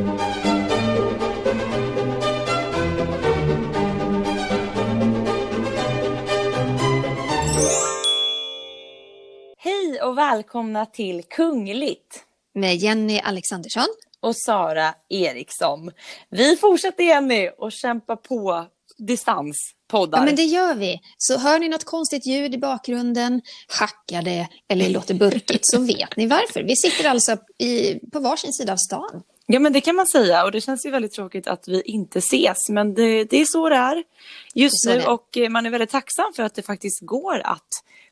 Hej och välkomna till Kungligt Med Jenny Alexandersson. och Sara Eriksson. Vi fortsätter Jenny och kämpa på distans poddar. Ja, men det gör vi. Så hör ni något konstigt ljud i bakgrunden, hackar det eller låter burkigt så vet ni varför. Vi sitter alltså i, på varsin sida av stan. Ja men det kan man säga och det känns ju väldigt tråkigt att vi inte ses men det, det är så det är just är nu och eh, man är väldigt tacksam för att det faktiskt går att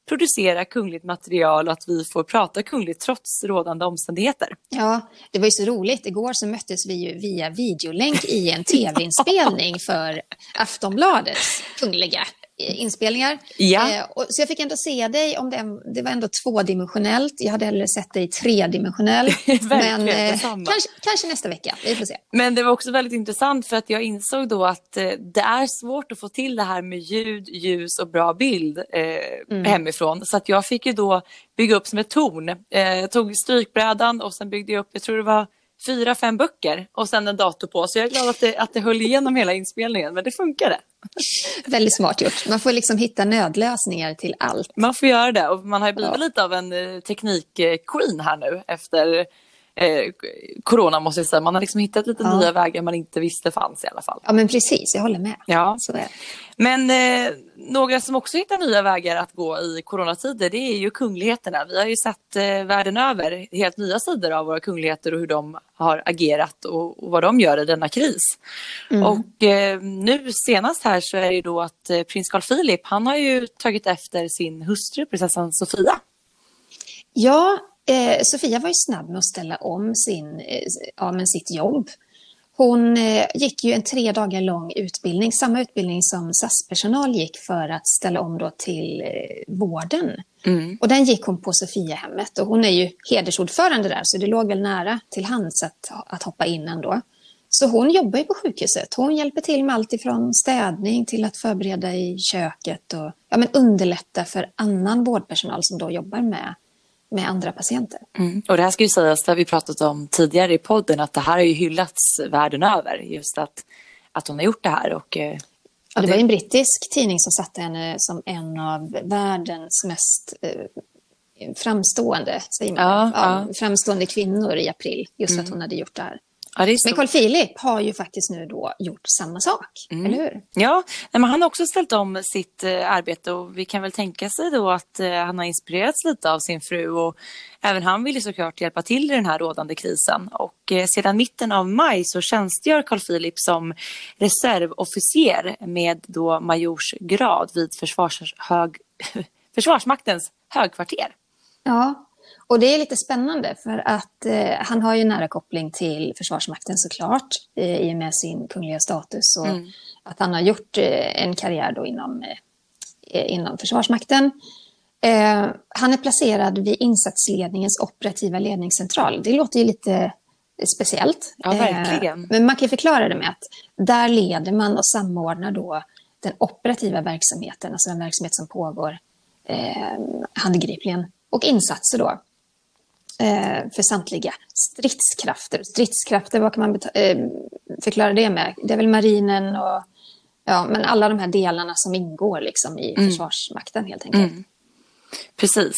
producera kungligt material och att vi får prata kungligt trots rådande omständigheter. Ja, det var ju så roligt. Igår så möttes vi ju via videolänk i en tv-inspelning för Aftonbladets kungliga inspelningar. Ja. Eh, och, så jag fick ändå se dig, om det, det var ändå tvådimensionellt. Jag hade hellre sett dig tredimensionellt. Verkligen men eh, kanske, kanske nästa vecka, vi får se. Men det var också väldigt intressant för att jag insåg då att eh, det är svårt att få till det här med ljud, ljus och bra bild eh, hemifrån. Så att jag fick ju då bygga upp som ett torn. Eh, jag tog strykbrädan och sen byggde jag upp, jag tror det var fyra, fem böcker och sen en dator på. Så jag är glad att det, att det höll igenom hela inspelningen, men det funkade. Väldigt smart gjort. Man får liksom hitta nödlösningar till allt. Man får göra det och man har blivit Ja. lite av en eh, teknik-queen här nu efter eh, corona måste jag säga. Man har liksom hittat lite Ja. nya vägar man inte visste fanns i alla fall. Ja, men precis. Jag håller med. Ja. Så är det. Men eh, några som också hittar nya vägar att gå i coronatider det är ju kungligheterna. Vi har ju sett eh, världen över helt nya sidor av våra kungligheter och hur de har agerat och, och vad de gör i denna kris. Och eh, nu senast här så är det ju då att eh, prins Carl Philip han har ju tagit efter sin hustru prinsessan Sofia. Ja, eh, Sofia var ju snabb med att ställa om sin, eh, ja, men sitt jobb. Hon eh, gick ju en tre dagar lång utbildning, samma utbildning som SAS-personal gick för att ställa om då till eh, vården. Och den gick hon på Sofiahemmet och hon är ju hedersordförande där så det låg väl nära till hands att, att hoppa in ändå. Så hon jobbar ju på sjukhuset. Hon hjälper till med allt ifrån städning till att förbereda i köket och ja, men underlätta för annan vårdpersonal som då jobbar med, med andra patienter. Mm. Och det här ska ju sägas, det har vi pratat om tidigare i podden, att det här har ju hyllats världen över. Just att, att hon har gjort det här. Och, eh, Ja, det var en brittisk tidning som satte henne som en av världens mest eh, framstående, säger man, Ja, ja, framstående kvinnor i april, just för att hon hade gjort det här. Ja, Men. Carl Philip har ju faktiskt nu då gjort samma sak, Mm. eller hur? Ja, men han har också ställt om sitt eh, arbete och vi kan väl tänka sig då att eh, han har inspirerats lite av sin fru och även han vill ju såklart hjälpa till i den här rådande krisen. Och eh, sedan mitten av maj så tjänstgör Carl Philip som reservofficer med då majorsgrad vid försvarshög... Försvarsmaktens högkvarter. Ja, och det är lite spännande för att eh, han har ju nära koppling till Försvarsmakten såklart eh, i och med sin kungliga status och att han har gjort eh, en karriär då inom, eh, inom Försvarsmakten. Eh, han är placerad vid insatsledningens operativa ledningscentral. Det låter ju lite speciellt. Ja, verkligen. Eh, men man kan förklara det med att där leder man och samordnar då den operativa verksamheten, alltså den verksamhet som pågår handgripligen och insatser då för samtliga stridskrafter. Stridskrafter, vad kan man eh, förklara det med? Det är väl marinen och ja, men alla de här delarna som ingår liksom i Försvarsmakten helt enkelt. Precis.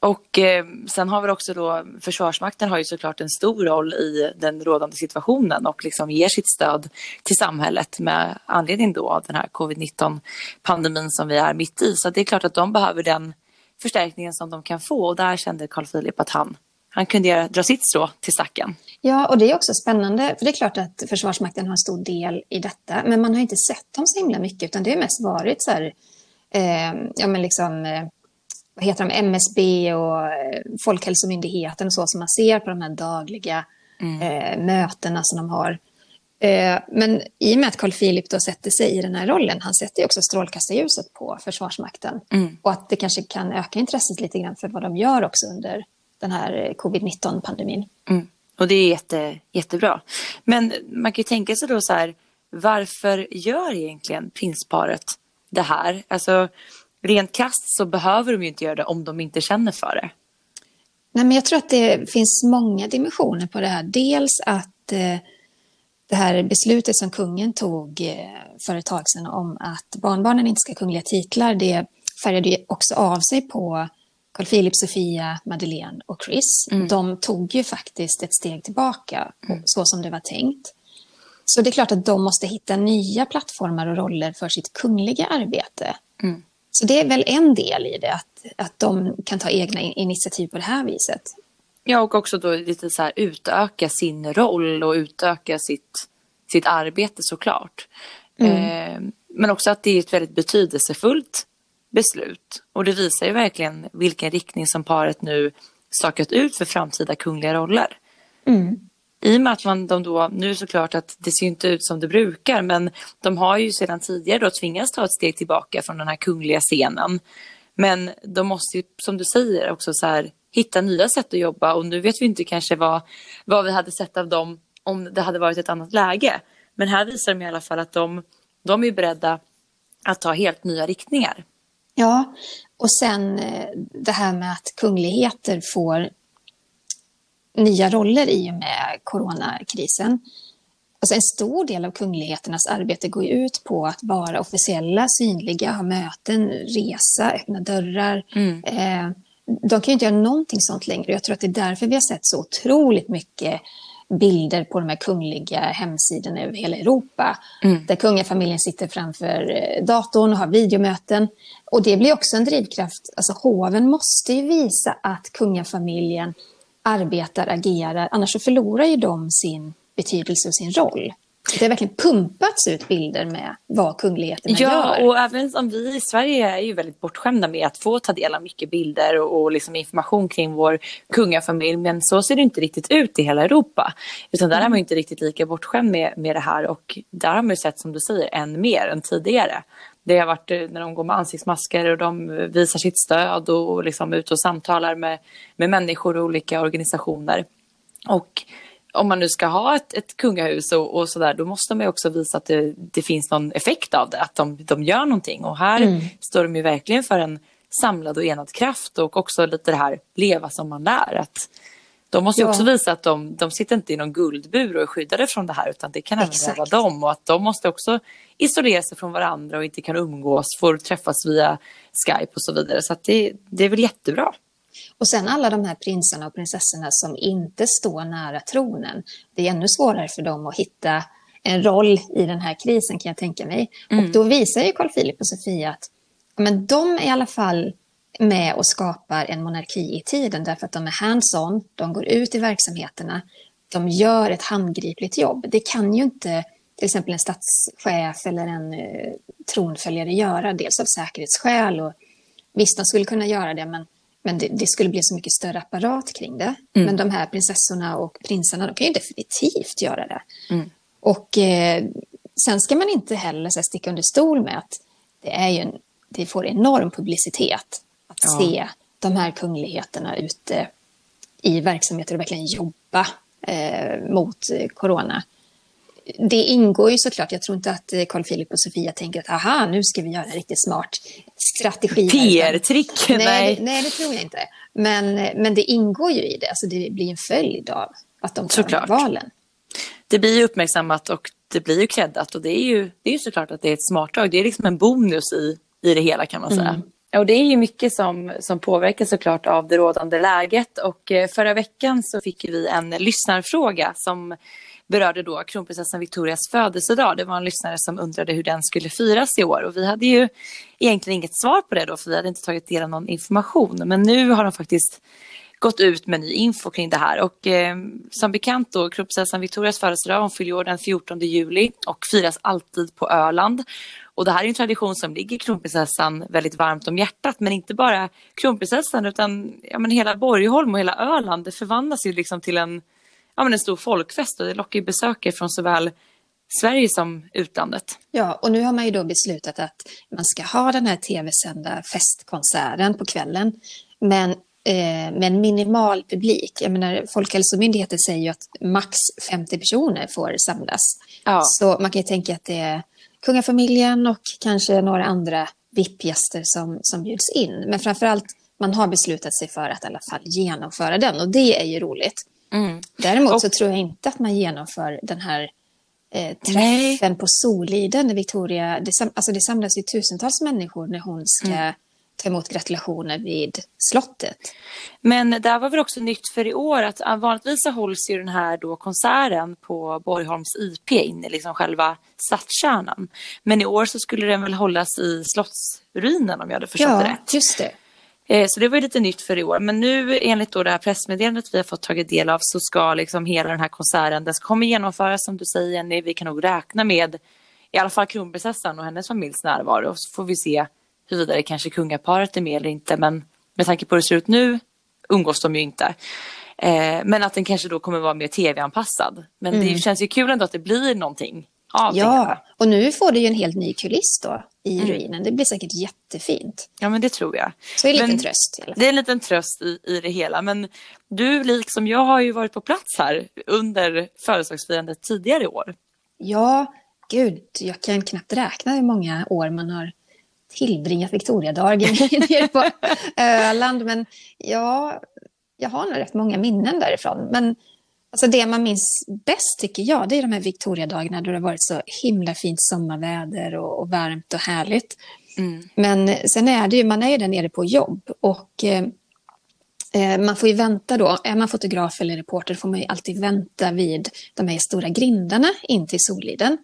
Och eh, sen har vi också då Försvarsmakten har ju såklart en stor roll i den rådande situationen och liksom ger sitt stöd till samhället med anledning då av den här covid-19 pandemin som vi är mitt i. Så det är klart att de behöver den förstärkningen som de kan få och där kände Carl Philip att han, han kunde dra sitt strå till stacken. Ja, och det är också spännande, för det är klart att Försvarsmakten har en stor del i detta, men man har inte sett dem så himla mycket, utan det har mest varit så här, eh, ja men liksom, eh, vad heter de, MSB och eh, Folkhälsomyndigheten och så, som man ser på de här dagliga eh, mötena som de har. Eh, men i och med att Carl Philip då sätter sig i den här rollen, han sätter ju också strålkastarljuset på Försvarsmakten. Och att det kanske kan öka intresset lite grann för vad de gör också under den här eh, covid-19-pandemin. Mm. Och det är jätte, jättebra. Men man kan ju tänka sig då så här, varför gör egentligen prinsparet det här? Alltså rent krasst så behöver de ju inte göra det om de inte känner för det. Nej, men jag tror att det finns många dimensioner på det här. Dels att eh, det här beslutet som kungen tog eh, för ett tag sedan om att barnbarnen inte ska ha kungliga titlar, det färgade ju också av sig på Carl Philip, Sofia, Madeleine och Chris. Mm. De tog ju faktiskt ett steg tillbaka, mm. så som det var tänkt. Så det är klart att de måste hitta nya plattformar och roller för sitt kungliga arbete. Mm. Så det är väl en del i det, att, att de kan ta egna initiativ på det här viset. Ja, och också då lite så här utöka sin roll och utöka sitt, sitt arbete såklart. Mm. Eh, men också att det är ett väldigt betydelsefullt beslut. Och det visar ju verkligen vilken riktning som paret nu stakat ut för framtida kungliga roller. Mm. I och med att man de då, nu är det såklart att det ser inte ut som det brukar, men de har ju sedan tidigare då tvingats ta ett steg tillbaka från den här kungliga scenen. Men de måste ju, som du säger, också så här, hitta nya sätt att jobba och nu vet vi inte kanske vad, vad vi hade sett av dem om det hade varit ett annat läge. Men här visar de i alla fall att de, de är beredda att ta helt nya riktningar. Ja, och sen eh, det här med att kungligheter får nya roller i och med coronakrisen. Alltså en stor del av kungligheternas arbete går ut på att vara officiella, synliga, ha möten, resa, öppna dörrar. Mm. Eh, de kan ju inte göra någonting sånt längre. Jag tror att det är därför vi har sett så otroligt mycket bilder på de här kungliga hemsidorna över hela Europa. Mm. Där kungafamiljen sitter framför eh, datorn och har videomöten. Och det blir också en drivkraft. Alltså hoven måste ju visa att kungafamiljen arbetar, agerar. Annars så förlorar ju de sin betydelse och sin roll. Det har verkligen pumpats ut bilder med vad kungligheterna ja, gör. Ja, och även som vi i Sverige är ju väldigt bortskämda med att få ta del av mycket bilder och, och liksom information kring vår kungafamilj. Men så ser det inte riktigt ut i hela Europa. Utan där mm. är man inte riktigt lika bortskämd med, med det här och där har man ju sett som du säger än mer än tidigare. Det har varit eh, när de går med ansiktsmasker och de visar sitt stöd och liksom ute och samtalar med, med människor och olika organisationer. Och om man nu ska ha ett, ett kungahus och, och sådär, då måste man också visa att det, det, finns någon effekt av det, att de, de gör någonting. Och här mm. står de ju verkligen för en samlad och enad kraft och också lite det här leva som man lär. Att de måste ja. också visa att de, de sitter inte i någon guldbur och är skyddade från det här utan det kan även vara dem och att de måste också isolera sig från varandra och inte kan umgås, får träffas via Skype och så vidare. Så det, det är väl jättebra. Och sen alla de här prinsarna och prinsessorna som inte står nära tronen. Det är ännu svårare för dem att hitta en roll i den här krisen kan jag tänka mig. Mm. Och då visar ju Carl Philip och Sofia att men de är i alla fall med och skapar en monarki i tiden därför att de är hands-on, de går ut i verksamheterna, de gör ett handgripligt jobb. Det kan ju inte till exempel en statschef eller en eh, tronföljare göra, dels av säkerhetsskäl och visst, de skulle kunna göra det, men men det, det, skulle bli så mycket större apparat kring det. Mm. Men de här prinsessorna och prinsarna, de kan ju definitivt göra det. Mm. Och eh, sen ska man inte heller så här, sticka under stol med att det, är ju en, det får enorm publicitet att ja. se de här kungligheterna ute i verksamheter och verkligen jobba eh, mot eh, corona det ingår ju såklart, jag tror inte att eh, Carl Philip och Sofia tänker att aha, nu ska vi göra en riktigt smart strategi. PR-trick? Nej, nej. nej, det tror jag inte. Men, men det ingår ju i det, alltså det blir en följd av att de tar såklart. valen. Det blir ju uppmärksammat och det blir ju creddat och det är ju, det är ju såklart att det är ett smart drag. Det är liksom en bonus i, i det hela kan man säga. Mm. Och det är ju mycket som, som påverkas såklart av det rådande läget och eh, förra veckan så fick vi en lyssnarfråga som berörde då kronprinsessan Victorias födelsedag. Det var en lyssnare som undrade hur den skulle firas i år och vi hade ju egentligen inget svar på det då för vi hade inte tagit del av någon information. Men nu har de faktiskt gått ut med ny info kring det här och eh, som bekant då kronprinsessan Victorias födelsedag, hon fyller år den 14 juli och firas alltid på Öland. Och det här är en tradition som ligger kronprinsessan väldigt varmt om hjärtat men inte bara kronprinsessan utan ja, men hela Borgholm och hela Öland det förvandlas ju liksom till en ja, men en stor folkfest och det lockar ju besökare från såväl Sverige som utlandet. Ja, och nu har man ju då beslutat att man ska ha den här tv-sända festkonserten på kvällen. Men eh, med en minimal publik. Jag menar, Folkhälsomyndigheten säger ju att max 50 personer får samlas. Ja. Så man kan ju tänka att det är kungafamiljen och kanske några andra VIP-gäster som, som bjuds in. Men framför allt, man har beslutat sig för att i alla fall genomföra den och det är ju roligt. Mm. Däremot och, så tror jag inte att man genomför den här eh, träffen på Soliden när Victoria, det, sam, alltså det samlas ju tusentals människor när hon ska mm. ta emot gratulationer vid slottet. Men det här var väl också nytt för i år att vanligtvis så hålls ju den här då konserten på Borgholms IP inne i liksom själva stadskärnan. Men i år så skulle den väl hållas i slottsruinen om jag hade förstått ja, det rätt. Ja, just det. Eh, så det var lite nytt för i år. Men nu enligt då det här pressmeddelandet vi har fått tagit del av så ska liksom hela den här konserten, den kommer genomföras som du säger Jenny. Vi kan nog räkna med i alla fall kronprinsessan och hennes familjs närvaro. Så får vi se huruvida det kanske kungaparet är med eller inte. Men med tanke på hur det ser ut nu umgås de ju inte. Eh, men att den kanske då kommer vara mer tv-anpassad. Men mm. det känns ju kul ändå att det blir någonting av Ja, det och nu får du ju en helt ny kuliss då i mm. ruinen. Det blir säkert jättefint. Ja, men det tror jag. Så det är en liten tröst. Det är en liten tröst i, i det hela. Men du, liksom jag, har ju varit på plats här under födelsedagsfirandet tidigare i år. Ja, gud, jag kan knappt räkna hur många år man har tillbringat Victoriadagen nere på Öland. Men ja, jag har nog rätt många minnen därifrån. Men Alltså det man minns bäst tycker jag, det är de här Victoriadagarna då det har varit så himla fint sommarväder och, och varmt och härligt. Mm. Men sen är det ju, man är ju där nere på jobb och eh, eh, man får ju vänta då, är man fotograf eller reporter får man ju alltid vänta vid de här stora grindarna in till Soliden.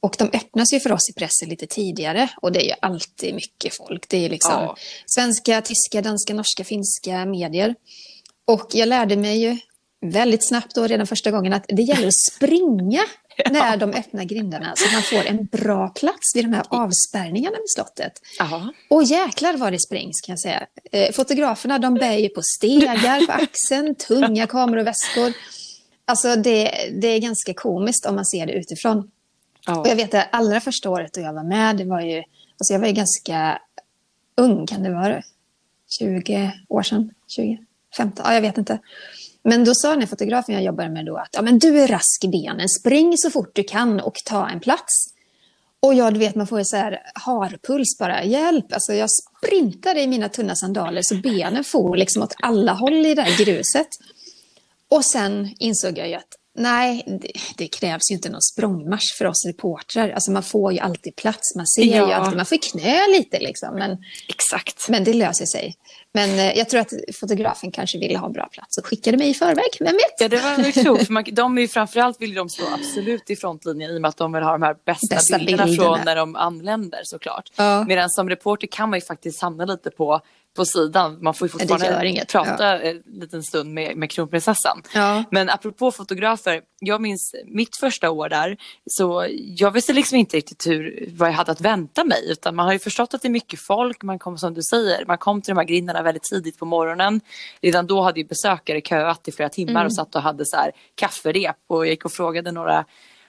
Och de öppnas ju för oss i pressen lite tidigare och det är ju alltid mycket folk. Det är liksom ja. svenska, tyska, danska, norska, finska medier. Och jag lärde mig ju väldigt snabbt då redan första gången att det gäller att springa ja. när de öppnar grindarna så att man får en bra plats vid de här avspärrningarna vid slottet. Aha. Och jäklar vad det sprängs kan jag säga. Eh, fotograferna de bär ju på stegar på axeln, tunga kameroväskor. Alltså det, det är ganska komiskt om man ser det utifrån. Ja. Och jag vet det allra första året då jag var med, det var ju, alltså jag var ju ganska ung, kan det vara 20 år sedan? 20? 15? Ja, jag vet inte. Men då sa den här fotografen jag jobbade med då att ja, men du är rask i benen, spring så fort du kan och ta en plats. Och jag, du vet, man får ju så här harpuls bara. Hjälp! Alltså jag sprintade i mina tunna sandaler så benen for liksom åt alla håll i det här gruset. Och sen insåg jag ju att Nej, det, det, krävs ju inte någon språngmarsch för oss reportrar. Alltså man får ju alltid plats, man ser ja. ju alltid, man får knö lite liksom. Men, Exakt. men det löser sig. Men eh, jag tror att fotografen kanske ville ha bra plats och skickade mig i förväg, vem vet? Ja, det var nog klokt. Man, de är ju framförallt vill de stå absolut i frontlinjen i och med att de vill ha de här bästa, bästa bilderna, bilderna, från när de anländer såklart. Ja. Medan som reporter kan man ju faktiskt hamna lite på på sidan. Man får ju fortfarande prata ja. en liten stund med, med kronprinsessan. Ja. Men apropå fotografer, jag minns mitt första år där så jag visste liksom inte riktigt hur, vad jag hade att vänta mig utan man har ju förstått att det är mycket folk, man kom som du säger, man kom till de här grindarna väldigt tidigt på morgonen. Redan då hade ju besökare köat i flera timmar mm. och satt och hade så här kafferep och jag gick och frågade några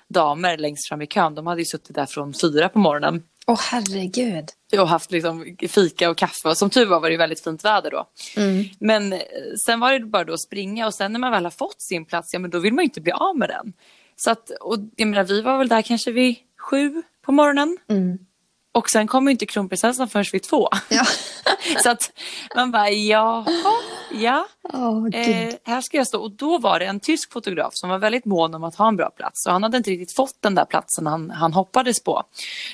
damer längst fram i kön, de hade ju suttit där från fyra på morgonen. Åh oh, herregud. Och haft liksom fika och kaffe. Som tur var var det väldigt fint väder då. Mm. Men eh, sen var det bara då att springa och sen när man väl har fått sin plats, ja men då vill man ju inte bli av med den. Så att, och jag menar vi var väl där kanske vid sju på morgonen. Mm. Och sen kommer inte kronprinsessan förrän vid två. Ja. så att man bara, jaha, ja, oh, eh, här ska jag stå. Och då var det en tysk fotograf som var väldigt mån om att ha en bra plats. Och han hade inte riktigt fått den där platsen han, han hoppades på.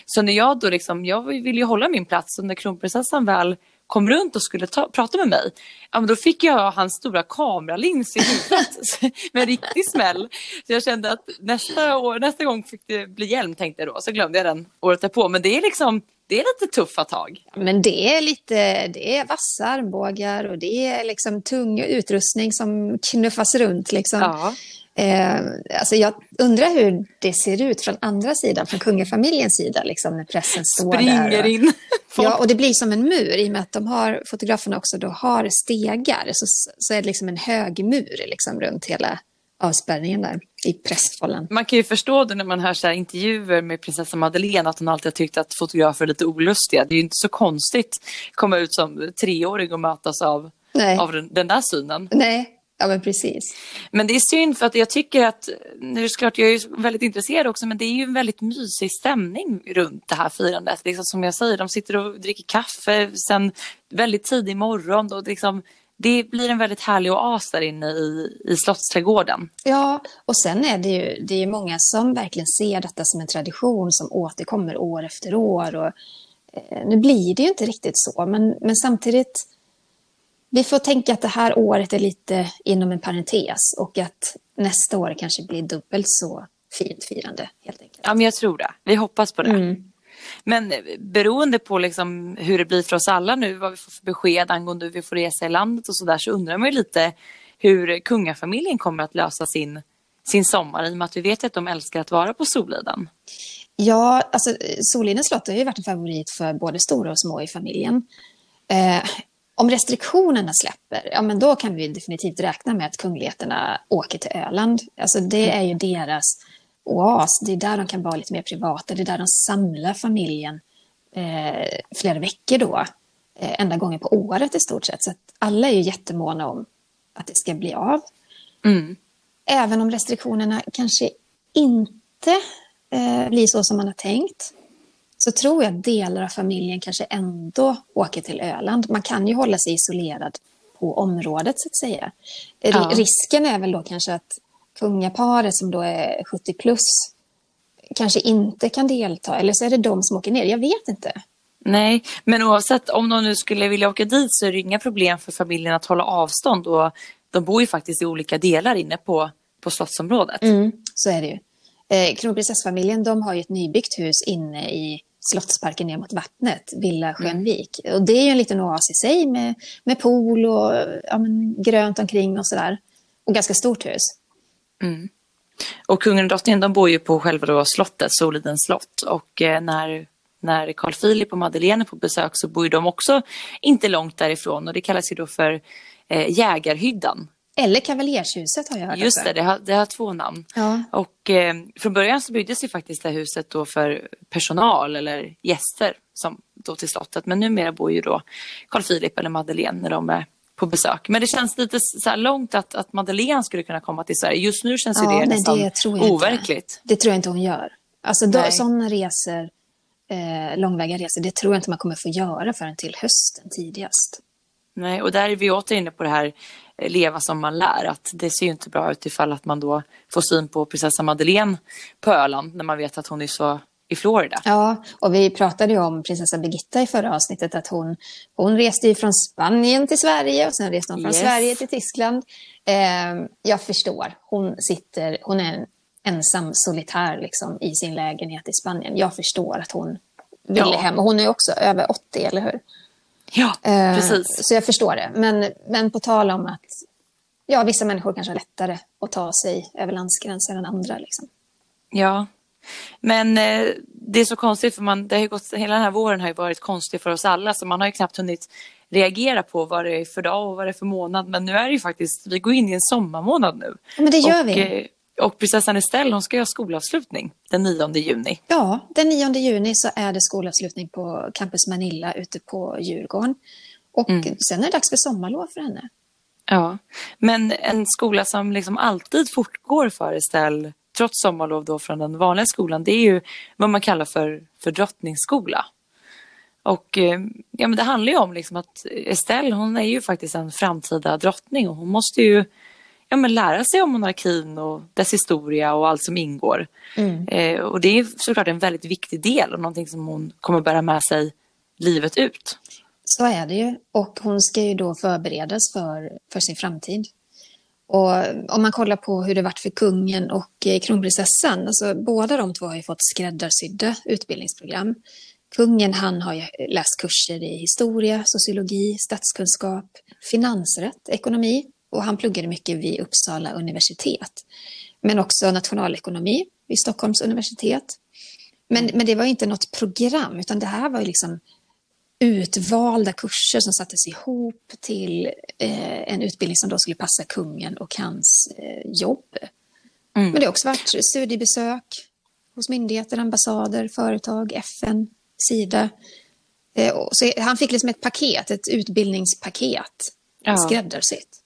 Så när jag då liksom, jag ville ju hålla min plats och när kronprinsessan väl kom runt och skulle ta, prata med mig, ja, men då fick jag hans stora kameralins i huvudet med en riktig smäll. Så jag kände att nästa, år, nästa gång fick det bli hjälm tänkte jag då, så glömde jag den året därpå. Men det är liksom det är lite tuffa tag. Men det är lite, det är vassa armbågar och det är liksom tung utrustning som knuffas runt liksom. Ja. Eh, alltså jag undrar hur det ser ut från andra sidan, från kungafamiljens sida, liksom, när pressen står Springer där. Och, in. Ja, och det blir som en mur i och med att de har, fotograferna också då har stegar. Så, så är det liksom en hög mur liksom, runt hela avspärrningen där i prästfållan. Man kan ju förstå det när man hör så intervjuer med prinsessa Madeleine att hon alltid har tyckt att fotografer är lite olustiga. Det är ju inte så konstigt att komma ut som treåring och mötas av, av den, den där synen. Nej, Ja, men precis. Men det är synd för att jag tycker att, nu är det klart jag är väldigt intresserad också, men det är ju en väldigt mysig stämning runt det här firandet. Liksom som jag säger, de sitter och dricker kaffe sen väldigt tidig morgon och liksom, det blir en väldigt härlig oas där inne i, i Slottsträdgården. Ja, och sen är det ju det är många som verkligen ser detta som en tradition som återkommer år efter år. Och, eh, nu blir det ju inte riktigt så, men, men samtidigt vi får tänka att det här året är lite inom en parentes och att nästa år kanske blir dubbelt så fint firande. helt enkelt. Ja, men jag tror det. Vi hoppas på det. Mm. Men beroende på liksom hur det blir för oss alla nu, vad vi får för besked angående hur vi får resa i landet och sådär, så undrar man ju lite hur kungafamiljen kommer att lösa sin, sin sommar i och med att vi vet att de älskar att vara på Soliden. Ja, alltså Solidens slott har ju varit en favorit för både stora och små i familjen. Eh, om restriktionerna släpper, ja men då kan vi definitivt räkna med att kungligheterna åker till Öland. Alltså det är ju deras oas. Det är där de kan vara lite mer privata. Det är där de samlar familjen eh, flera veckor då. Eh, enda gången på året i stort sett. Så alla är ju jättemåna om att det ska bli av. Mm. Även om restriktionerna kanske inte eh, blir så som man har tänkt så tror jag att delar av familjen kanske ändå åker till Öland. Man kan ju hålla sig isolerad på området så att säga. Ja. Risken är väl då kanske att kungaparet som då är 70 plus kanske inte kan delta eller så är det de som åker ner. Jag vet inte. Nej, men oavsett om de nu skulle vilja åka dit så är det inga problem för familjen att hålla avstånd och de bor ju faktiskt i olika delar inne på, på slottsområdet. Mm, så är det ju. Eh, Kronprinsessfamiljen de har ju ett nybyggt hus inne i Slottsparken ner mot vattnet, Villa Skönvik. Mm. Och det är ju en liten oas i sig med, med pool och ja, men, grönt omkring och sådär. Och ganska stort hus. Mm. Och kungen och drottningen de bor ju på själva slottet, Solidens slott. Och eh, när, när Carl Philip och Madeleine är på besök så bor de också inte långt därifrån. Och det kallas ju då för eh, Jägarhyddan. Eller Kavaljershuset har jag hört Just det, det har, det har två namn. Ja. Och eh, från början så byggdes ju faktiskt det här huset då för personal eller gäster som då till slottet. Men numera bor ju då Carl Philip eller Madeleine när de är på besök. Men det känns lite så långt att, att Madeleine skulle kunna komma till Sverige. Just nu känns ja, ju det nästan det tror jag overkligt. Inte. Det tror jag inte hon gör. Alltså då, sådana resor, eh, långväga resor, det tror jag inte man kommer få göra förrän till hösten tidigast. Nej, och där är vi åter inne på det här leva som man lär. Att det ser ju inte bra ut ifall att man då får syn på prinsessa Madeleine på Öland när man vet att hon är så i Florida. Ja, och vi pratade ju om prinsessa Birgitta i förra avsnittet, att hon, hon reste ju från Spanien till Sverige och sen reste hon från yes. Sverige till Tyskland. Eh, jag förstår, hon sitter, hon är en ensam solitär liksom, i sin lägenhet i Spanien. Jag förstår att hon ville ja. hem. Hon är också över 80, eller hur? Ja, eh, precis. Så jag förstår det. Men, men på tal om att ja, vissa människor kanske har lättare att ta sig över landsgränser än andra. Liksom. Ja, men eh, det är så konstigt för man, det har gått, hela den här våren har ju varit konstig för oss alla så man har ju knappt hunnit reagera på vad det är för dag och vad det är för månad. Men nu är det ju faktiskt, vi går in i en sommarmånad nu. Ja, men det gör och, vi. Och prinsessan Estelle hon ska göra skolavslutning den 9 juni. Ja, den 9 juni så är det skolavslutning på Campus Manilla ute på Djurgården. Och mm. sen är det dags för sommarlov för henne. Ja, men en skola som liksom alltid fortgår för Estelle trots sommarlov då från den vanliga skolan, det är ju vad man kallar för, för drottningsskola. Och eh, ja, men det handlar ju om liksom att Estelle, hon är ju faktiskt en framtida drottning och hon måste ju ja, men lära sig om monarkin och dess historia och allt som ingår. Mm. Eh, och det är såklart en väldigt viktig del och någonting som hon kommer bära med sig livet ut. Så är det ju. Och hon ska ju då förberedas för, för sin framtid. Och om man kollar på hur det varit för kungen och eh, kronprinsessan, alltså båda de två har ju fått skräddarsydda utbildningsprogram. Kungen han har ju läst kurser i historia, sociologi, statskunskap, finansrätt, ekonomi och han pluggade mycket vid Uppsala universitet. Men också nationalekonomi vid Stockholms universitet. Men, men det var inte något program utan det här var liksom utvalda kurser som sattes ihop till eh, en utbildning som då skulle passa kungen och hans eh, jobb. Mm. Men det har också varit studiebesök hos myndigheter, ambassader, företag, FN, Sida. Eh, så han fick liksom ett paket, ett utbildningspaket, ja. skräddarsytt.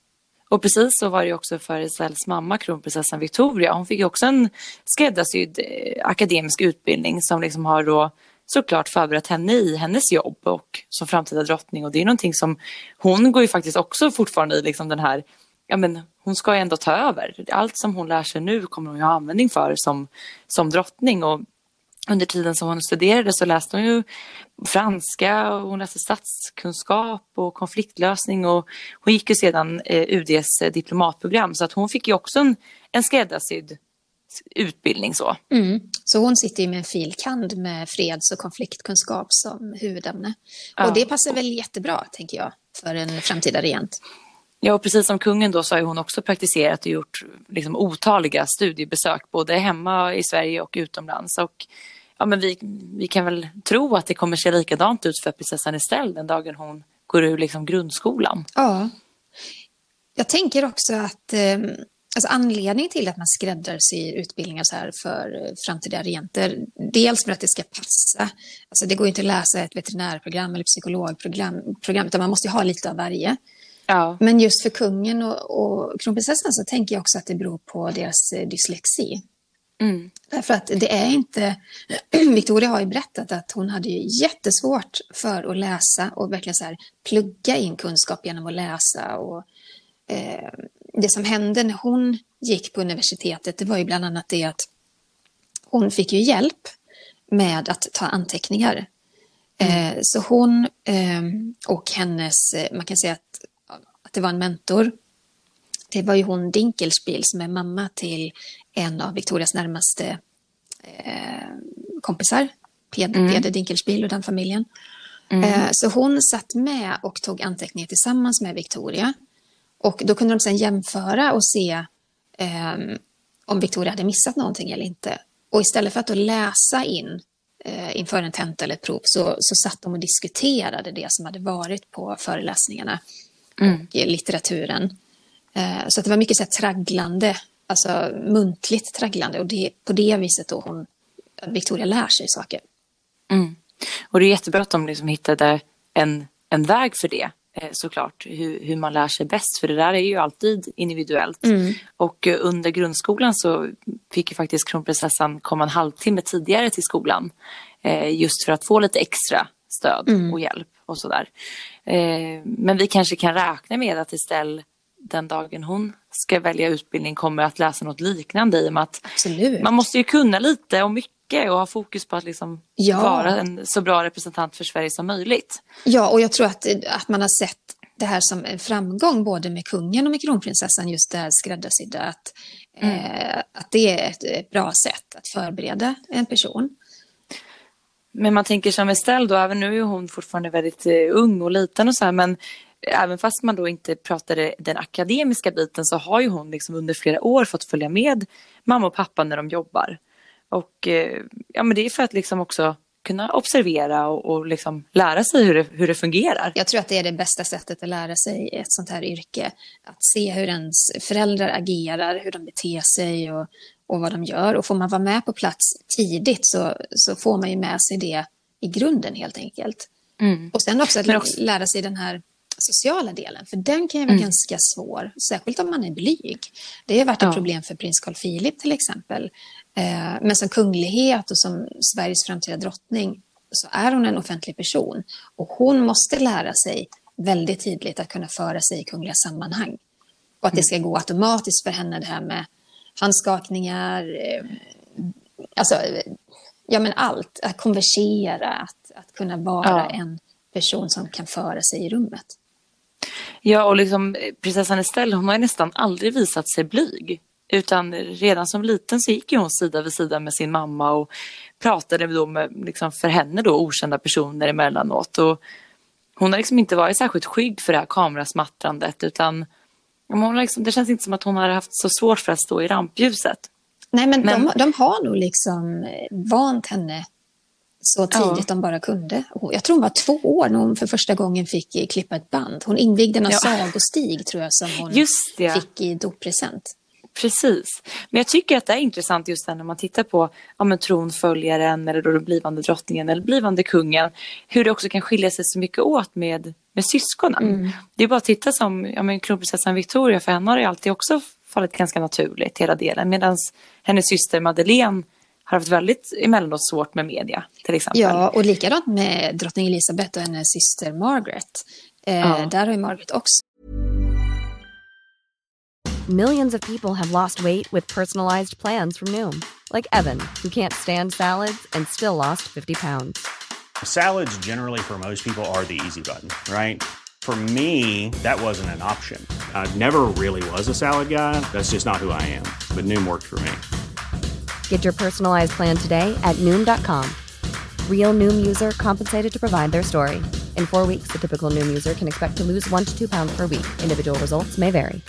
Och precis så var det också för Isabels mamma, kronprinsessan Victoria. Hon fick också en skräddarsydd eh, akademisk utbildning som liksom har då såklart förberett henne i hennes jobb och som framtida drottning och det är någonting som hon går ju faktiskt också fortfarande i liksom den här ja men hon ska ju ändå ta över. Allt som hon lär sig nu kommer hon ju ha användning för som, som drottning och under tiden som hon studerade så läste hon ju franska och hon läste statskunskap och konfliktlösning och hon gick ju sedan eh, UDs diplomatprogram så att hon fick ju också en, en skräddarsydd utbildning så. Mm. Så hon sitter ju med en filkand med freds och konfliktkunskap som huvudämne. Ja. Och det passar väl jättebra, tänker jag, för en framtida regent. Ja, och precis som kungen då så har hon också praktiserat och gjort liksom otaliga studiebesök både hemma i Sverige och utomlands. Och ja, men vi, vi kan väl tro att det kommer se likadant ut för prinsessan Estelle den dagen hon går ur liksom grundskolan. Ja. Jag tänker också att eh, alltså anledningen till att man skräddarsyr utbildningar så här för framtida regenter, dels för att det ska passa. Alltså det går inte att läsa ett veterinärprogram eller psykologprogram, program, utan man måste ha lite av varje. Ja. Men just för kungen och, och kronprinsessan så tänker jag också att det beror på deras eh, dyslexi. Mm. Därför att det är inte... Victoria har ju berättat att hon hade ju jättesvårt för att läsa och verkligen så här plugga in kunskap genom att läsa. Och, eh, det som hände när hon gick på universitetet det var ju bland annat det att hon fick ju hjälp med att ta anteckningar. Mm. Eh, så hon eh, och hennes, man kan säga att det var en mentor. Det var ju hon Dinkelspiel som är mamma till en av Victorias närmaste eh, kompisar, Peder, mm. Peder Dinkelspiel och den familjen. Mm. Eh, så hon satt med och tog anteckningar tillsammans med Victoria. Och då kunde de sedan jämföra och se eh, om Victoria hade missat någonting eller inte. Och istället för att då läsa in eh, inför en tenta eller ett prov så, så satt de och diskuterade det som hade varit på föreläsningarna mm. och litteraturen. Eh, så att det var mycket så här tragglande, alltså muntligt tragglande och det, på det viset då hon, Victoria lär sig saker. Mm. Och det är jättebra att de liksom hittade en, en väg för det eh, såklart, hur, hur man lär sig bäst. För det där är ju alltid individuellt. Mm. Och eh, under grundskolan så fick ju faktiskt kronprinsessan komma en halvtimme tidigare till skolan. Just för att få lite extra stöd mm. och hjälp och sådär. Eh, men vi kanske kan räkna med att istället den dagen hon ska välja utbildning kommer att läsa något liknande i och med att Absolut. man måste ju kunna lite och mycket och ha fokus på att liksom ja. vara en så bra representant för Sverige som möjligt. Ja, och jag tror att, att man har sett det här som en framgång både med kungen och med kronprinsessan, just det här skräddarsydda, att, mm. eh, att det är ett, ett bra sätt att förbereda en person. Men man tänker som Estelle då, även nu är hon fortfarande väldigt eh, ung och liten och så här, men även fast man då inte pratade den akademiska biten så har ju hon liksom under flera år fått följa med mamma och pappa när de jobbar. Och eh, ja, men det är för att liksom också kunna observera och, och liksom lära sig hur det, hur det fungerar. Jag tror att det är det bästa sättet att lära sig ett sånt här yrke. Att se hur ens föräldrar agerar, hur de beter sig och och vad de gör. Och får man vara med på plats tidigt så, så får man ju med sig det i grunden helt enkelt. Mm. Och sen också att också... lära sig den här sociala delen, för den kan ju vara mm. ganska svår, särskilt om man är blyg. Det har varit ett ja. problem för prins Carl Philip till exempel. Eh, men som kunglighet och som Sveriges framtida drottning så är hon en offentlig person och hon måste lära sig väldigt tydligt att kunna föra sig i kungliga sammanhang. Och att det mm. ska gå automatiskt för henne det här med handskakningar, eh, alltså, ja men allt. Att konversera, att, att kunna vara ja. en person som kan föra sig i rummet. Ja, och liksom prinsessan Estelle, hon har nästan aldrig visat sig blyg. Utan redan som liten så gick hon sida vid sida med sin mamma och pratade då med, liksom för henne då, okända personer emellanåt. Och hon har liksom inte varit särskilt skygg för det här kamerasmattrandet utan hon liksom, det känns inte som att hon har haft så svårt för att stå i rampljuset. Nej, men, men... De, de, har nog liksom eh, vant henne så tidigt ja. de bara kunde. Jag tror hon var två år när hon för första gången fick eh, klippa ett band. Hon invigde en ja. sagostig tror jag som hon fick i doppresent. Precis. Men jag tycker att det är intressant just när man tittar på ja, tronföljaren eller då den blivande drottningen eller blivande kungen. Hur det också kan skilja sig så mycket åt med, med syskonen. Mm. Det är bara att titta som ja, men kronprinsessan Victoria, för henne har det alltid också fallit ganska naturligt hela delen. Medan hennes syster Madeleine har haft väldigt emellanåt svårt med media till exempel. Ja, och likadant med drottning Elizabeth och hennes syster Margaret. Eh, ja. Där har ju Margaret också. Millions of people have lost weight with personalized plans from Noom. Like Evan, who can't stand salads and still lost 50 pounds. Salads generally for most people are the easy button, right? For me, that wasn't an option. I never really was a salad guy. That's just not who I am. But Noom worked for me. Get your personalized plan today at Noom.com. Real Noom user compensated to provide their story. In four weeks, the typical Noom user can expect to lose one to two pounds per week. Individual results may vary.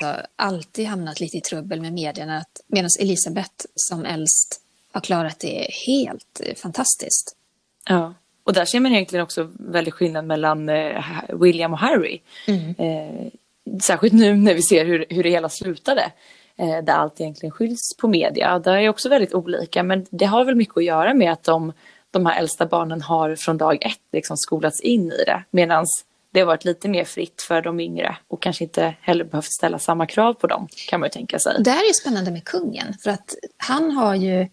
har alltid hamnat lite i trubbel med medierna medan Elisabeth som äldst har klarat det helt fantastiskt. Ja, och där ser man egentligen också väldigt skillnad mellan eh, William och Harry. Mm. Särskilt nu när vi ser hur, hur det hela slutade. Eh, där allt egentligen skylls på media. Det är också väldigt olika men det har väl mycket att göra med att de, de här äldsta barnen har från dag ett liksom skolats in i det. Medan det har varit lite mer fritt för de yngre och kanske inte heller behövt ställa samma krav på dem kan man ju tänka sig. Det här är ju spännande med kungen för att han har ju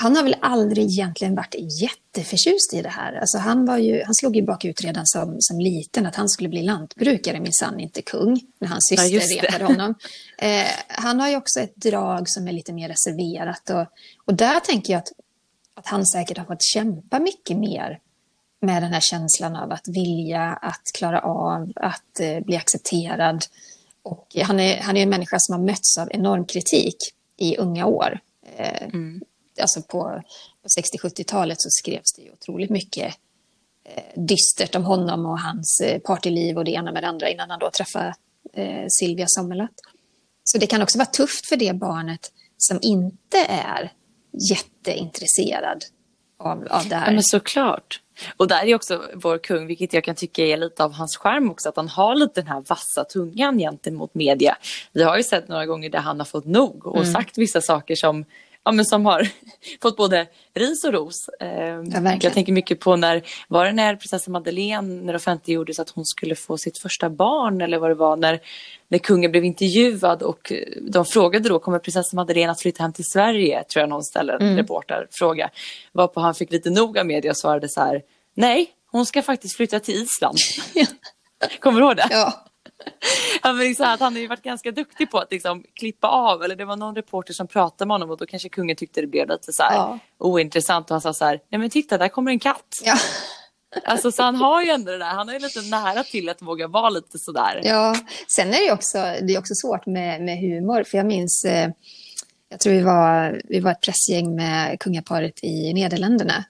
han har väl aldrig egentligen varit jätteförtjust i det här. Alltså han, var ju, han slog ju bakut redan som, som liten att han skulle bli lantbrukare, minsann inte kung, när hans syster ja, retade honom. Eh, han har ju också ett drag som är lite mer reserverat och, och där tänker jag att, att han säkert har fått kämpa mycket mer med den här känslan av att vilja, att klara av, att eh, bli accepterad. Och han är, han är en människa som har mötts av enorm kritik i unga år. Eh, mm alltså på, på 60-70-talet så skrevs det ju otroligt mycket eh, dystert om honom och hans eh, partyliv och det ena med det andra innan han då träffade eh, Silvia Sommerlath. Så det kan också vara tufft för det barnet som inte är jätteintresserad av, av det här. Ja, men såklart. Och där är också vår kung, vilket jag kan tycka är lite av hans skärm också, att han har lite den här vassa tungan gentemot media. Vi har ju sett några gånger där han har fått nog och mm. sagt vissa saker som ja, men som har fått både ris och ros. Eh, ja, jag tänker mycket på när, var det när prinsessa Madeleine, när det offentliggjordes att hon skulle få sitt första barn eller vad det var, när, när kungen blev intervjuad och eh, de frågade då, kommer prinsessa Madeleine att flytta hem till Sverige? Tror jag någon ställer en mm. reporterfråga. Varpå han fick lite noga media och svarade så här, nej, hon ska faktiskt flytta till Island. Kommer du ihåg det? Ja. han, liksom, att han har ju varit ganska duktig på att liksom, klippa av. Eller det var någon reporter som pratade med honom och då kanske kungen tyckte det blev lite så här, ja. ointressant. Och han sa så här, nej men titta där kommer en katt. Ja. Alltså så han har ju ändå det där, han är ju lite nära till att våga vara lite sådär. Ja, sen är det också, det är också svårt med, med humor. För jag minns, eh, jag tror vi var, vi var ett pressgäng med kungaparet i Nederländerna.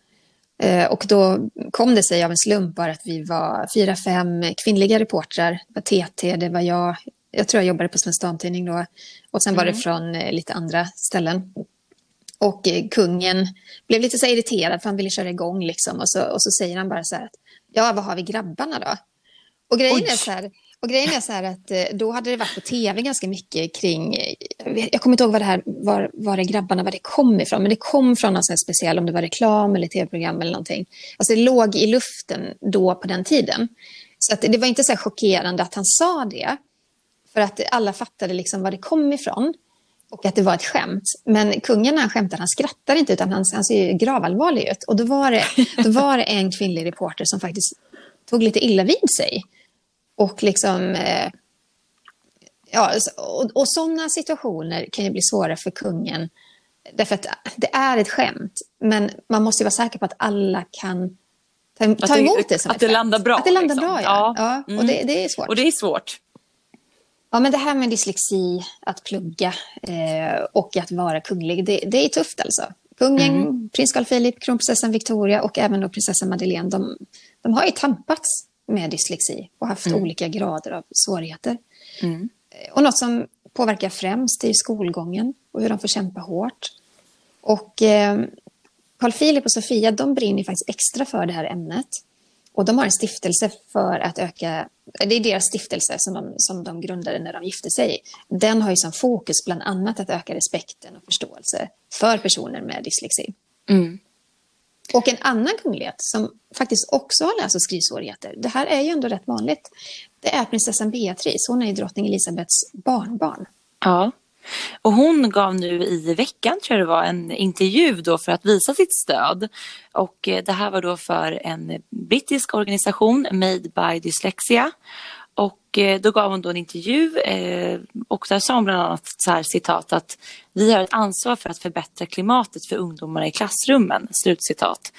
Eh, och då kom det sig av en slump bara att vi var fyra, fem kvinnliga reportrar. Det var TT, det var jag, jag tror jag jobbade på Svensk Damtidning då. Och sen mm. var det mm. från eh, lite andra ställen. Och eh, kungen blev lite så irriterad för han ville köra igång liksom. Och så, och så säger han bara så här att, ja vad har vi grabbarna då? Och grejen Oj. är så här, och grejen är så här att eh, då hade det varit på tv ganska mycket kring, eh, jag kommer inte ihåg vad det här, var, var det grabbarna, var det kom ifrån, men det kom från någon speciell, om det var reklam eller tv-program eller någonting. Alltså det låg i luften då på den tiden. Så att det var inte så chockerande att han sa det, för att alla fattade liksom var det kom ifrån och att det var ett skämt. Men kungen när han skämtar, han skrattar inte utan han, han ser gravallvarlig ut. Och då var, det, då var det en kvinnlig reporter som faktiskt tog lite illa vid sig. Och liksom... Eh, ja, och, och sådana situationer kan ju bli svåra för kungen. Därför att det är ett skämt. Men man måste vara säker på att alla kan ta, ta emot det som Att det landar bra. Att det landar liksom. bra, ja. ja. ja. Och det, det, är svårt. Och det är svårt. Ja, men det här med dyslexi, att plugga eh, och att vara kunglig, det, det är tufft alltså. Kungen, mm. prins Carl Philip, kronprinsessan Victoria och även då prinsessan Madeleine, de, de har ju tampats med dyslexi och haft mm. olika grader av svårigheter. Mm. Och något som påverkar främst är skolgången och hur de får kämpa hårt. Och eh, Carl Philip och Sofia de brinner faktiskt extra för det här ämnet. Och de har en stiftelse för att öka, det är deras stiftelse som de, som de grundade när de gifte sig. Den har ju som fokus bland annat att öka respekten och förståelse för personer med dyslexi. Mm. Och en annan kunglighet som faktiskt också har läs och skrivsvårigheter, det här är ju ändå rätt vanligt, det är prinsessan Beatrice. Hon är ju drottning Elisabeths barnbarn. Ja, Och hon gav nu i veckan, tror jag det var, en intervju då för att visa sitt stöd. Och eh, det här var då för en brittisk organisation, Made by Dyslexia. Och eh, då gav hon då en intervju eh, och där sa hon bland annat så här citat att vi har ett ansvar för att förbättra klimatet för ungdomarna i klassrummen. Slutcitat.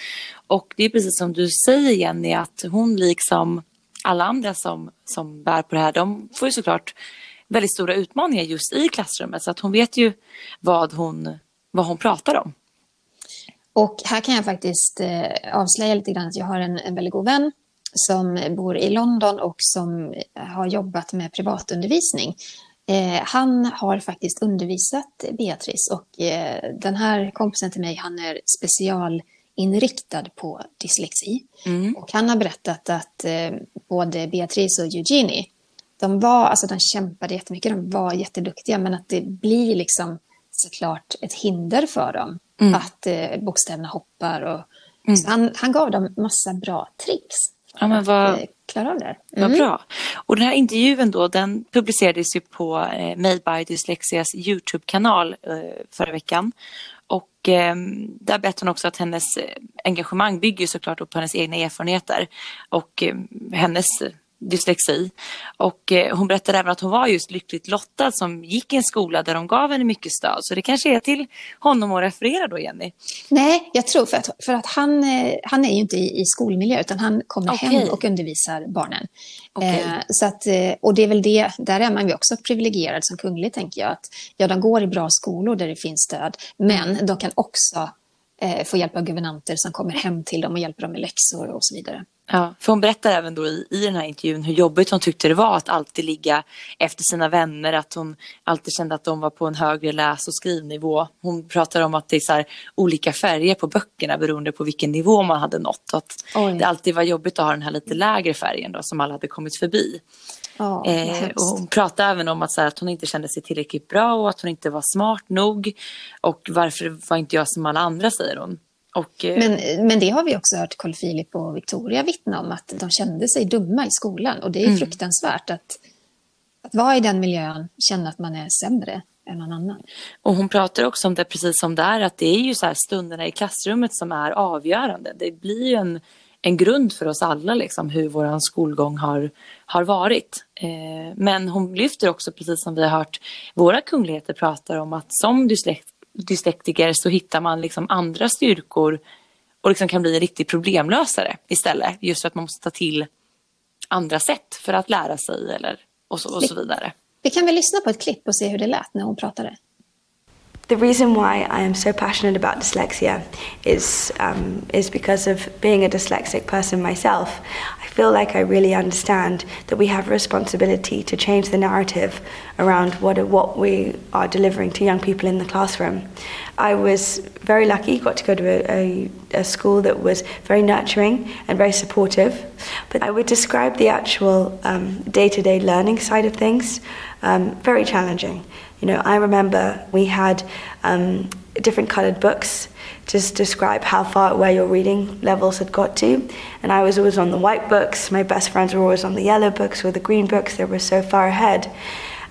Och det är precis som du säger Jenny att hon liksom alla andra som, som bär på det här de får ju såklart väldigt stora utmaningar just i klassrummet så att hon vet ju vad hon, vad hon pratar om. Och här kan jag faktiskt eh, avslöja lite grann att jag har en, en väldigt god vän som bor i London och som har jobbat med privatundervisning. Eh, han har faktiskt undervisat Beatrice och eh, den här kompisen till mig han är specialinriktad på dyslexi. Mm. Och han har berättat att eh, både Beatrice och Eugenie de var, alltså de kämpade jättemycket, de var jätteduktiga men att det blir liksom såklart ett hinder för dem mm. att bokstäverna hoppar. Och, mm. han, han gav dem massa bra tricks Ja, men vad, eh, klara av det. Mm. Vad bra. Och den här intervjun då, den publicerades ju på eh, Made by Dyslexias YouTube-kanal eh, förra veckan. Och eh, där berättade hon också att hennes eh, engagemang bygger såklart på hennes egna erfarenheter och eh, hennes dyslexi. Och eh, hon berättade även att hon var just lyckligt lottad som gick i en skola där de gav henne mycket stöd. Så det kanske är till honom att referera då, Jenny? Nej, jag tror för att, för att han, eh, han är ju inte i, i skolmiljö utan han kommer okay. hem och undervisar barnen. Okay. Eh, så att, eh, och det är väl det, där är man ju också privilegierad som kunglig tänker jag. Att, ja, de går i bra skolor där det finns stöd, men de kan också få hjälp av guvernanter som kommer hem till dem och hjälper dem med läxor och så vidare. Ja, för hon berättar även då i, i den här intervjun hur jobbigt hon tyckte det var att alltid ligga efter sina vänner, att hon alltid kände att de var på en högre läs och skrivnivå. Hon pratar om att det är så olika färger på böckerna beroende på vilken nivå man hade nått. Att det alltid var jobbigt att ha den här lite lägre färgen då, som alla hade kommit förbi. Oh, eh, och hon pratade även om att, så här, att hon inte kände sig tillräckligt bra och att hon inte var smart nog. Och varför var inte jag som alla andra, säger hon. Och, eh... men, men det har vi också hört Carl Philip och Victoria vittna om, att de kände sig dumma i skolan. Och det är mm. fruktansvärt att, att vara i den miljön, känna att man är sämre än någon annan. Och hon pratar också om det precis som det är, att det är ju så här stunderna i klassrummet som är avgörande. Det blir ju en, en grund för oss alla, liksom, hur vår skolgång har, har varit. Eh, men hon lyfter också, precis som vi har hört våra kungligheter pratar om, att som dyslekt dyslektiker så hittar man liksom andra styrkor och liksom kan bli en riktig problemlösare istället. Just för att man måste ta till andra sätt för att lära sig eller, och, så, och så vidare. Vi kan väl lyssna på ett klipp och se hur det lät när hon pratade. The reason why I am so passionate about dyslexia is um, is because of being a dyslexic person myself. Feel like I really understand that we have a responsibility to change the narrative around what what we are delivering to young people in the classroom. I was very lucky, got to go to a, a, a school that was very nurturing and very supportive. But I would describe the actual day to day learning side of things um, very challenging. You know, I remember we had um, different coloured books to describe how far where your reading levels had got to. And I was always on the white books. My best friends were always on the yellow books or the green books. They were so far ahead.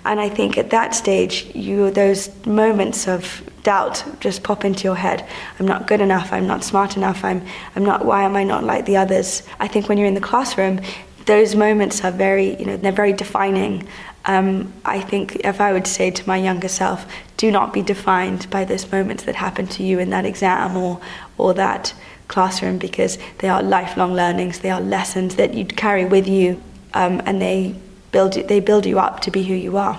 And I think at that stage, you those moments of doubt just pop into your head. I'm not good enough. I'm not smart enough. I'm I'm not. Why am I not like the others? I think when you're in the classroom, those moments are very, you know, they're very defining um, I think if I would say to my younger self, do not be defined by those moments that happen to you in that exam or, or that classroom because they are lifelong learnings, they are lessons that you carry with you um, and they build, they build you up to be who you are.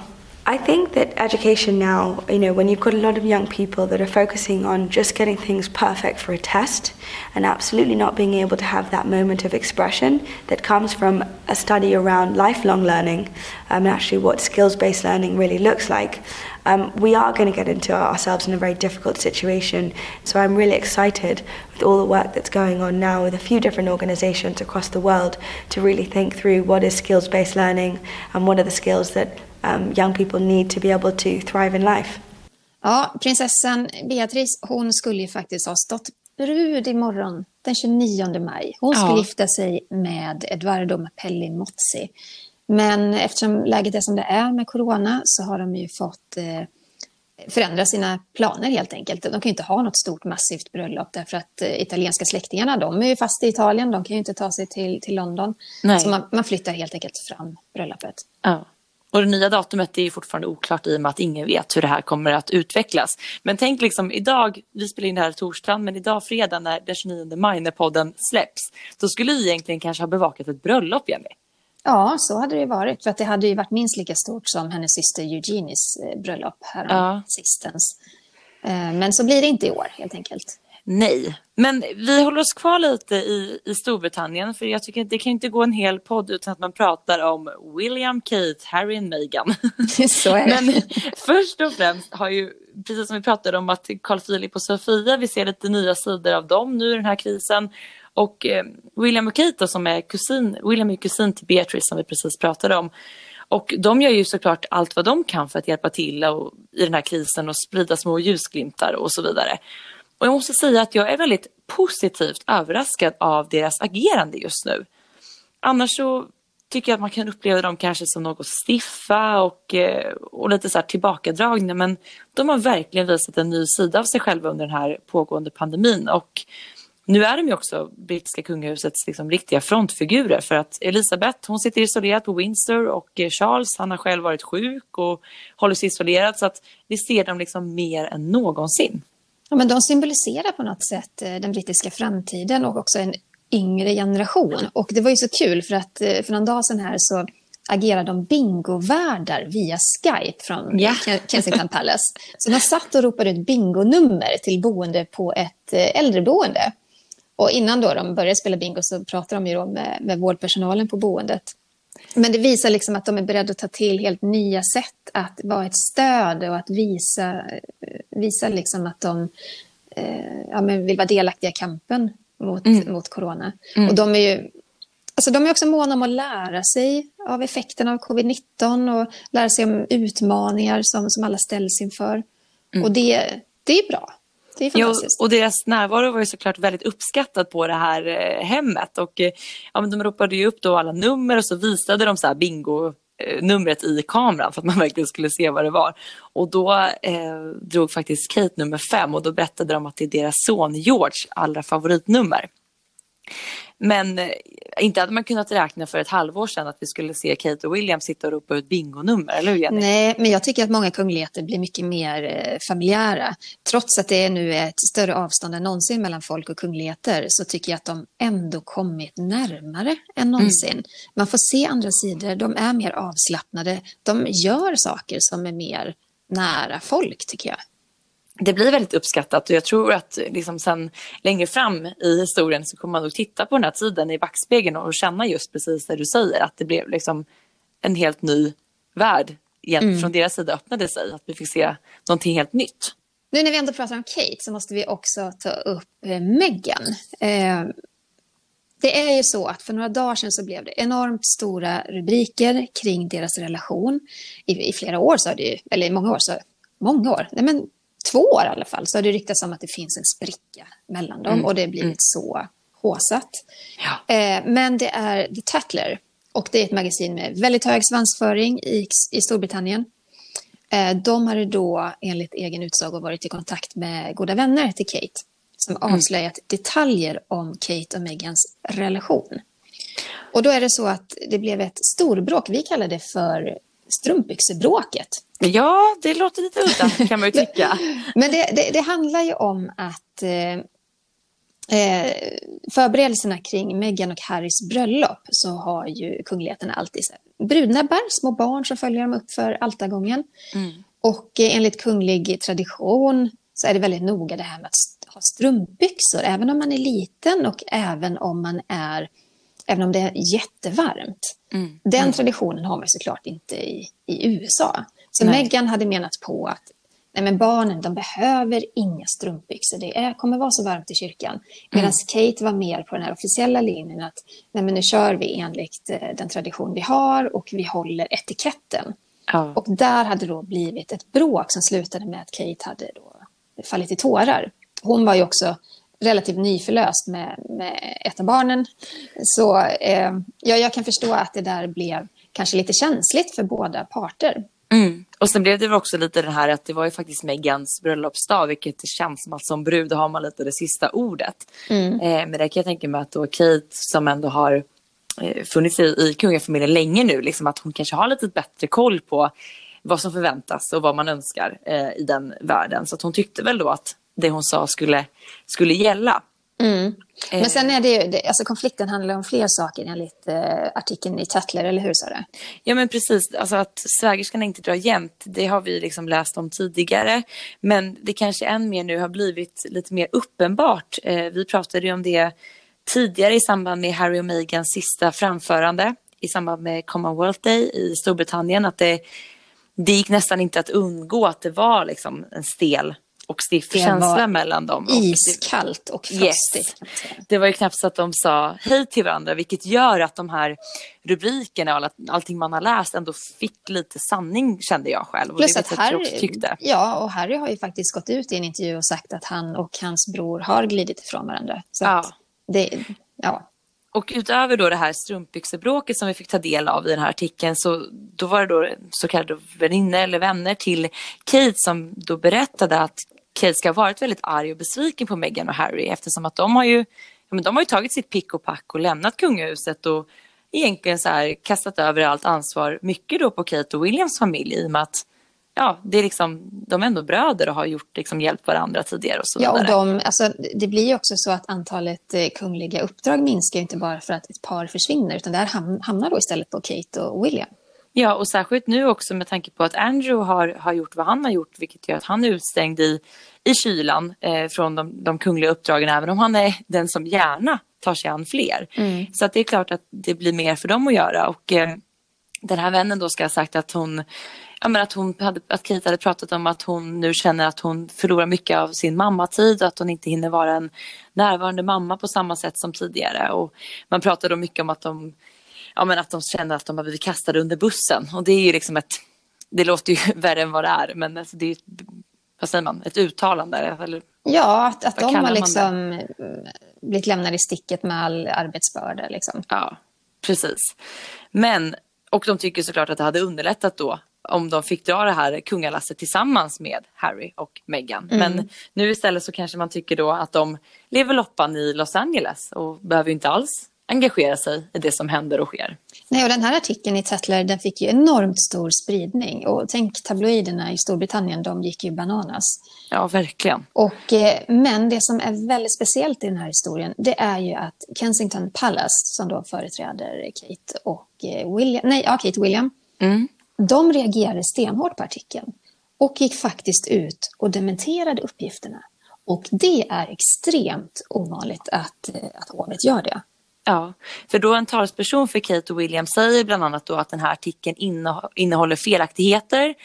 I think that education now, you know, when you've got a lot of young people that are focusing on just getting things perfect for a test and absolutely not being able to have that moment of expression that comes from a study around lifelong learning um, and actually what skills based learning really looks like, um, we are going to get into ourselves in a very difficult situation. So I'm really excited with all the work that's going on now with a few different organizations across the world to really think through what is skills based learning and what are the skills that um, young people need to be able to thrive in life. Ja, prinsessan Beatrice, hon skulle ju faktiskt ha stått brud imorgon, den 29 maj. Hon skulle ja. gifta sig med Eduardo Pelli Mozzi. Men eftersom läget är som det är med corona så har de ju fått eh, förändra sina planer helt enkelt. De kan ju inte ha något stort massivt bröllop därför att eh, italienska släktingarna de är ju fast i Italien, de kan ju inte ta sig till, till London. Nej. Så man, man flyttar helt enkelt fram bröllopet. Ja. Och det nya datumet är fortfarande oklart i och med att ingen vet hur det här kommer att utvecklas. Men tänk liksom idag, vi spelar in det här torsdagen, men idag fredag när den 29 maj när podden släpps, då skulle vi egentligen kanske ha bevakat ett bröllop, Jenny. Ja, så hade det varit. För att det hade ju varit minst lika stort som hennes syster Eugenies eh, bröllop härom Ja. sistens. Eh, Men så blir det inte i år helt enkelt. Nej, men vi håller oss kvar lite i, i Storbritannien för jag tycker att det kan inte gå en hel podd utan att man pratar om William, Kate, Harry och Meghan. så är det. Men först och främst har ju, precis som vi pratade om att Carl Philip och Sofia, vi ser lite nya sidor av dem nu i den här krisen. Och eh, William och Kate då, som är kusin, William är kusin till Beatrice som vi precis pratade om. Och de gör ju såklart allt vad de kan för att hjälpa till och, i den här krisen och sprida små ljusglimtar och så vidare. Och jag måste säga att jag är väldigt positivt överraskad av deras agerande just nu. Annars så tycker jag att man kan uppleva dem kanske som något stiffa och, eh, och lite så här tillbakadragna. Men de har verkligen visat en ny sida av sig själva under den här pågående pandemin. Och nu är de ju också brittiska kungahusets liksom riktiga frontfigurer för att Elisabeth hon sitter isolerad på Windsor och eh, Charles han har själv varit sjuk och håller sig isolerad så att vi ser dem liksom mer än någonsin. Ja, men de symboliserar på något sätt eh, den brittiska framtiden och också en yngre generation. Och det var ju så kul för att eh, för någon dag sedan här så agerade de bingovärdar via Skype från. Ken- Kensington Palace. Så de satt och ropade ut bingonummer till boende på ett eh, äldreboende. Och innan då de började spela bingo så pratade de ju med, med vårdpersonalen på boendet. Men det visar liksom att de är beredda att ta till helt nya sätt att vara ett stöd och att visa, eh, visa liksom att de eh, ja, vill vara delaktiga i kampen mot, mot corona. Och de är ju Alltså de är också måna om att lära sig av effekterna av covid-19 och lära sig om utmaningar som, som alla ställs inför. Och det, det är bra. Det är Jo, fantastiskt. och deras närvaro var ju såklart väldigt uppskattad på det här eh, hemmet. Och, eh, ja, men de ropade ju upp då alla nummer och så visade de så här bingo eh, numret i kameran för att man verkligen skulle se vad det var. Och då eh, drog faktiskt Kate nummer fem och då berättade de att det är deras son George allra favoritnummer. Men eh, inte hade man kunnat räkna för ett halvår sedan att vi skulle se Kate och William sitta och ropa ut bingonummer, eller hur Jenny? Nej, men jag tycker att många kungligheter blir mycket mer eh, familjära. Trots att det nu är ett större avstånd än någonsin mellan folk och kungligheter så tycker jag att de ändå kommit närmare än någonsin. Man får se andra sidor, de är mer avslappnade. De gör saker som är mer nära folk, tycker jag. Det blir väldigt uppskattat och jag tror att liksom sen längre fram i historien så kommer man nog titta på den här tiden i backspegeln och känna just precis det du säger att det blev liksom en helt ny värld igen från deras sida öppnade sig att vi fick se någonting helt nytt. Nu när vi ändå pratar om Kate så måste vi också ta upp eh, Meghan. Eh, det är ju så att för några dagar sedan så blev det enormt stora rubriker kring deras relation. I, i flera år så har det ju, eller i många år så, många år, nej men två år i alla fall, så har det ryktats om att det finns en spricka mellan dem och det har blivit så håsat. Ja. Eh, men det är The Tatler och det är ett magasin med väldigt hög svansföring i, i Storbritannien. Eh, De hade då enligt egen utsago varit i kontakt med goda vänner till Kate som avslöjat detaljer om Kate och Megans relation. Och då är det så att det blev ett storbråk. Vi kallar det för strumpbyxebråket. Ja, det låter lite udda kan man ju tycka. Men det, det, det handlar ju om att eh, eh, förberedelserna kring Meghan och Harrys bröllop så har ju kungligheterna alltid brudnäbbar, små barn som följer dem upp för altargången. Och eh, enligt kunglig tradition så är det väldigt noga det här med att ha strumpbyxor, även om man är liten och även om man är Även om det är jättevarmt. Den traditionen har man såklart inte i, i USA. Så Nej. Meghan hade menat på att nej men barnen de behöver inga strumpbyxor. Det är, kommer vara så varmt i kyrkan. Medan Kate var mer på den här officiella linjen att nej men nu kör vi enligt eh, den tradition vi har och vi håller etiketten. Ja. Och där hade då blivit ett bråk som slutade med att Kate hade då fallit i tårar. Hon var ju också relativt nyförlöst med, med ett av barnen. Så eh, ja, jag kan förstå att det där blev kanske lite känsligt för båda parter. Mm. Och sen blev det också lite det här att det var ju faktiskt Megans bröllopsdag, vilket det känns som att som brud har man lite det sista ordet. Mm. Eh, men det kan jag tänka mig att då Kate som ändå har eh, funnits i, i kungafamiljen länge nu, liksom att hon kanske har lite bättre koll på vad som förväntas och vad man önskar eh, i den världen. Så hon tyckte väl då att det hon sa skulle, skulle gälla. Mm. Men eh. sen är det ju, alltså konflikten handlar om fler saker enligt eh, artikeln i Tatler, eller hur sa du? Ja men precis, alltså att svägerskan inte drar jämnt, det har vi liksom läst om tidigare. Men det kanske än mer nu har blivit lite mer uppenbart. Eh, vi pratade ju om det tidigare i samband med Harry och Megans sista framförande i samband med Commonwealth Day i Storbritannien, att det, det gick nästan inte att undgå att det var liksom en stel och stiff känsla mellan dem. Iskallt och frostigt. Yes. Det var ju knappt så att de sa hej till varandra, vilket gör att de här rubrikerna och allting man har läst ändå fick lite sanning kände jag själv. Och Plus att Harry, tyckte. Ja, och Harry har ju faktiskt gått ut i en intervju och sagt att han och hans bror har glidit ifrån varandra. Så ja. det, ja. Och utöver då det här strumpbyxebråket som vi fick ta del av i den här artikeln så då var det då så kallade väninnor eller vänner till Kate som då berättade att Kate ska ha varit väldigt arg och besviken på Meghan och Harry eftersom att de har ju, ja, men de har ju tagit sitt pick och pack och lämnat kungahuset och egentligen så här kastat över allt ansvar mycket då på Kate och Williams familj i och med att ja, det är liksom, de är ändå bröder och har gjort, liksom, hjälpt varandra tidigare och så. Ja, och de, alltså, det blir ju också så att antalet eh, kungliga uppdrag minskar inte bara för att ett par försvinner, utan det här hamnar då istället på Kate och William. Ja, och särskilt nu också med tanke på att Andrew har, har gjort vad han har gjort, vilket gör att han är utstängd i, i kylan eh, från de, de kungliga uppdragen, även om han är den som gärna tar sig an fler. Mm. Så att det är klart att det blir mer för dem att göra. Och eh, den här vännen då ska ha sagt att hon ja, men att, hon hade, att Kate hade pratat om att hon nu känner att hon förlorar mycket av sin mammatid och att hon inte hinner vara en närvarande mamma på samma sätt som tidigare. Och man pratade då mycket om att de, ja, men att de känner att de har blivit kastade under bussen och det är ju liksom ett, det låter ju värre än vad det är men alltså det är vad säger man, ett uttalande? Eller, ja, att, att de har liksom blivit lämnade i sticket med all arbetsbörda. Liksom. Ja, precis. Men, och de tycker såklart att det hade underlättat då om de fick dra det här kungalasset tillsammans med Harry och Meghan. Mm. Men nu istället så kanske man tycker då att de lever loppan i Los Angeles och behöver inte alls engagera sig i det som händer och sker. Nej, och den här artikeln i Tetler den fick ju enormt stor spridning. Och tänk tabloiderna i Storbritannien, de gick ju bananas. Ja, verkligen. Och, eh, men det som är väldigt speciellt i den här historien, det är ju att Kensington Palace, som då företräder Kate och eh, William, nej, ja, Kate William, mm. De reagerade stenhårt på artikeln och gick faktiskt ut och dementerade uppgifterna. Och det är extremt ovanligt att, eh, att hovet gör det. Ja, för då en talsperson för Kate och William säger bland annat då att den här artikeln innehåller felaktigheter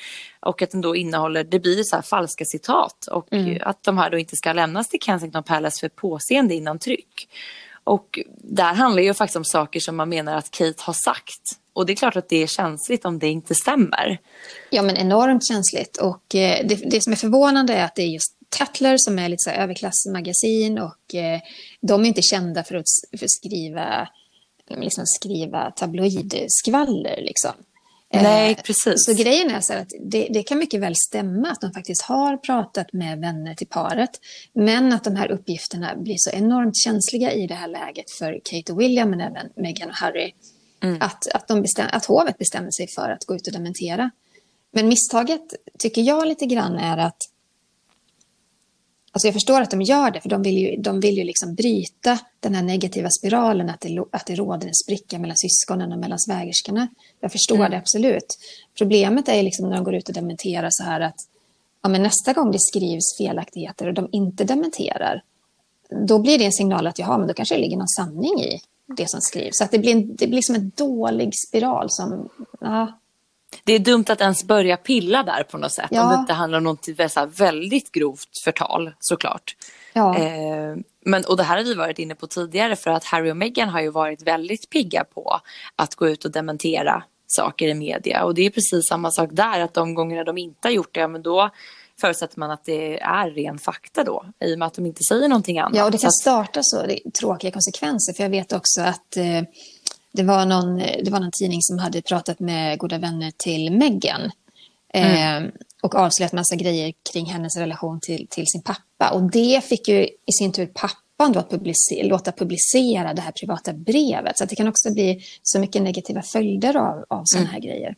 och att den då innehåller, det blir så falska citat och mm. att de här då inte ska lämnas till Kensington Palace för påseende innan tryck. Och där handlar ju faktiskt om saker som man menar att Kate har sagt och det är klart att det är känsligt om det inte stämmer. Ja, men enormt känsligt. Och eh, det, det, som är förvånande är att det är just Tatler som är lite så överklassmagasin och eh, de är inte kända för att, för att skriva, liksom skriva tabloidskvaller. Liksom. Nej, eh, precis. Så grejen är så att det, det, kan mycket väl stämma att de faktiskt har pratat med vänner till paret. Men att de här uppgifterna blir så enormt känsliga i det här läget för Kate och William, men även Meghan och Harry. Mm. Att, att, de bestäm, att hovet bestämmer sig för att gå ut och dementera. Men misstaget, tycker jag lite grann, är att... Alltså jag förstår att de gör det, för de vill ju, de vill ju liksom bryta den här negativa spiralen, att det, att det råder en spricka mellan syskonen och mellan svägerskorna. Jag förstår mm. det absolut. Problemet är liksom när de går ut och dementerar så här att ja, men nästa gång det skrivs felaktigheter och de inte dementerar, då blir det en signal att jaha, men då kanske det ligger någon sanning i det som skrivs. Så att det blir, en, det blir som en dålig spiral som... Ja. Det är dumt att ens börja pilla där på något sätt. Ja. Om det inte handlar om något väldigt grovt förtal såklart. Ja. Eh, men, och det här har vi varit inne på tidigare för att Harry och Meghan har ju varit väldigt pigga på att gå ut och dementera saker i media. Och det är precis samma sak där, att de gångerna de inte har gjort det, men då förutsätter man att det är ren fakta då, i och med att de inte säger någonting annat. Ja, och det kan starta så, det tråkiga konsekvenser, för jag vet också att eh, det, var någon, det var någon tidning som hade pratat med goda vänner till Meghan Mm. Eh, och avslöjat massa grejer kring hennes relation till, till sin pappa. Och det fick ju i sin tur pappan då att publicera, låta publicera det här privata brevet. Så det kan också bli så mycket negativa följder av, av sådana här grejer.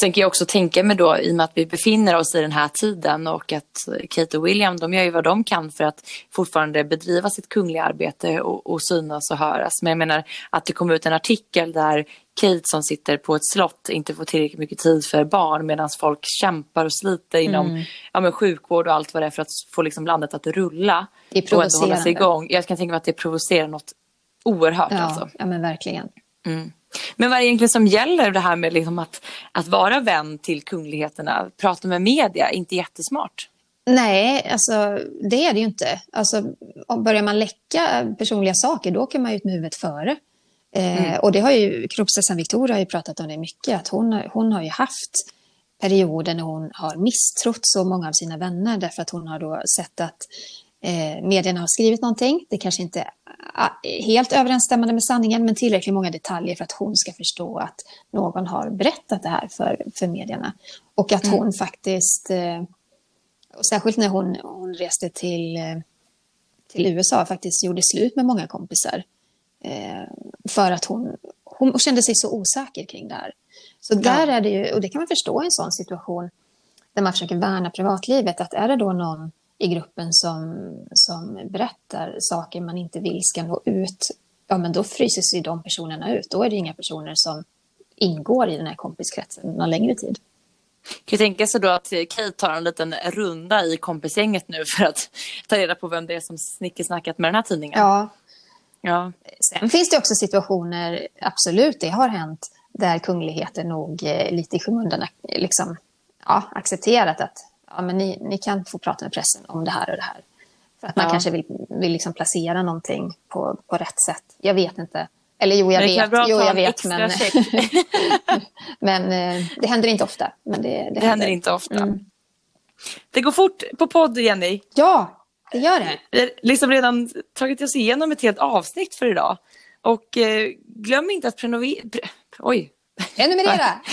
Sen kan jag också tänka mig då, i och med att vi befinner oss i den här tiden och att Kate och William, de gör ju vad de kan för att fortfarande bedriva sitt kungliga arbete och, och synas och höras. Men jag menar att det kom ut en artikel där Kate som sitter på ett slott inte får tillräckligt mycket tid för barn medan folk kämpar och sliter inom mm. ja, men sjukvård och allt vad det är för att få liksom landet att rulla. Det är provocerande. Och hålla sig igång. Jag kan tänka mig att det provocerar något oerhört. Ja, alltså. ja men verkligen. Mm. Men vad är det egentligen som gäller det här med liksom att, att vara vän till kungligheterna? Prata med media, inte jättesmart. Nej, alltså det är det ju inte. Alltså, börjar man läcka personliga saker, då åker man ut med huvudet före. Eh, mm. och det har ju kronprinsessan Victoria har ju pratat om det mycket, att hon, hon har ju haft perioder när hon har misstrott så många av sina vänner därför att hon har då sett att eh, medierna har skrivit någonting. Det kanske inte är helt överensstämmande med sanningen, men tillräckligt många detaljer för att hon ska förstå att någon har berättat det här för, för medierna. Och att hon mm. faktiskt, eh, och särskilt när hon, hon reste till, eh, till USA, faktiskt gjorde slut med många kompisar. Eh, för att hon, hon kände sig så osäker kring det här. Så där är det ju, och det kan man förstå i en sån situation, där man försöker värna privatlivet, att är det då någon i gruppen som, som berättar saker man inte vill ska nå ut, ja men då fryses ju de personerna ut. Då är det inga personer som ingår i den här kompiskretsen någon längre tid. Kan ju tänka sig då att Kate tar en liten runda i kompisgänget nu för att ta reda på vem det är som snickesnackat med den här tidningen. Ja. ja. Sen finns det också situationer, absolut, det har hänt, där kungligheter nog eh, lite i skymundan liksom, ja, accepterat att ja, men ni, ni kan få prata med pressen om det här och det här. För att man ja. kanske vill, vill liksom placera någonting på, på rätt sätt. Jag vet inte. Eller jo, jag vet. Jo, jag vet men, men eh, det händer inte ofta. Men det, det, det händer. händer. inte ofta. Mm. Det går fort på podd, Jenny. Ja, det gör det. Vi har liksom redan tagit oss igenom ett helt avsnitt för idag. Och eh, glöm inte att prenumerera... Pre oj, Prenumerera!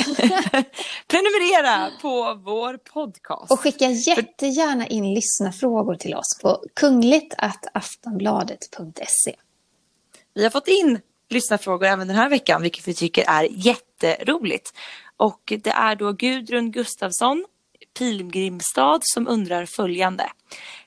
Prenumerera på vår podcast. Och skicka jättegärna in lyssnarfrågor till oss på kungligt.aftonbladet.se. Vi har fått in lyssnarfrågor även den här veckan, vilket vi tycker är jätteroligt. Och det är då Gudrun Gustafsson, Pilgrimstad, som undrar följande.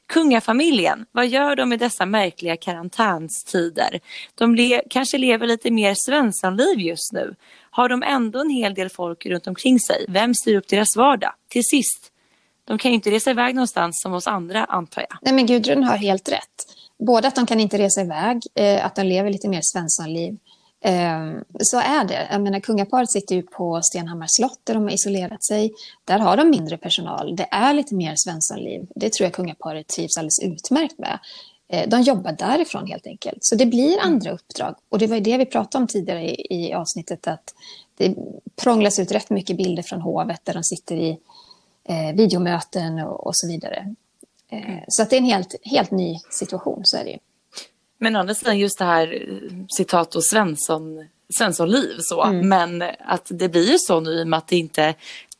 Kungafamiljen, vad gör de i dessa märkliga karantänstider? De le kanske lever lite mer svenssonliv just nu har de ändå en hel del folk runt omkring sig. Vem styr upp deras vardag? Till sist, de kan ju inte resa iväg någonstans som oss andra antar jag. Nej men Gudrun har helt rätt. Både att de kan inte resa iväg, eh, att de lever lite mer svenssonliv. liv så är det. Jag menar, kungaparet sitter ju på Stenhammars slott där de har isolerat sig. Där har de mindre personal. Det är lite mer svenssonliv. Det tror jag kungaparet trivs alldeles utmärkt med. Eh, de jobbar därifrån helt enkelt. Så det blir mm. andra uppdrag. Och det var det vi pratade om tidigare i, i avsnittet, att det prånglas ut rätt mycket bilder från hovet där de sitter i eh, videomöten och, och, så vidare. Eh, så att det är en helt, helt ny situation, så är det ju. Men å andra sidan just det här citat och Svensson, Svenssonliv så, mm. men att det blir ju så nu i och med att det inte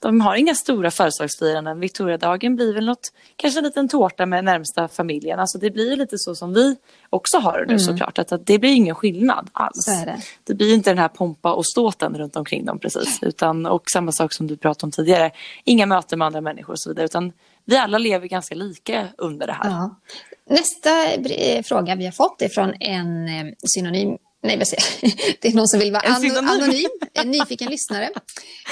de har inga stora födelsedagsfiranden. Victoriadagen blir väl något, kanske en liten tårta med närmsta familjen. Alltså det blir lite så som vi också har det nu mm. såklart. Att, att det blir ingen skillnad alls. Det. det. blir inte den här pompa och ståten runt omkring dem precis. Utan, och samma sak som du pratade om tidigare. Inga möten med andra människor och så vidare. Utan vi alla lever ganska lika under det här. Ja. Nästa fråga vi har fått är från en eh, synonym Nej, vad säger Det är någon som vill vara en anonym, en nyfiken lyssnare.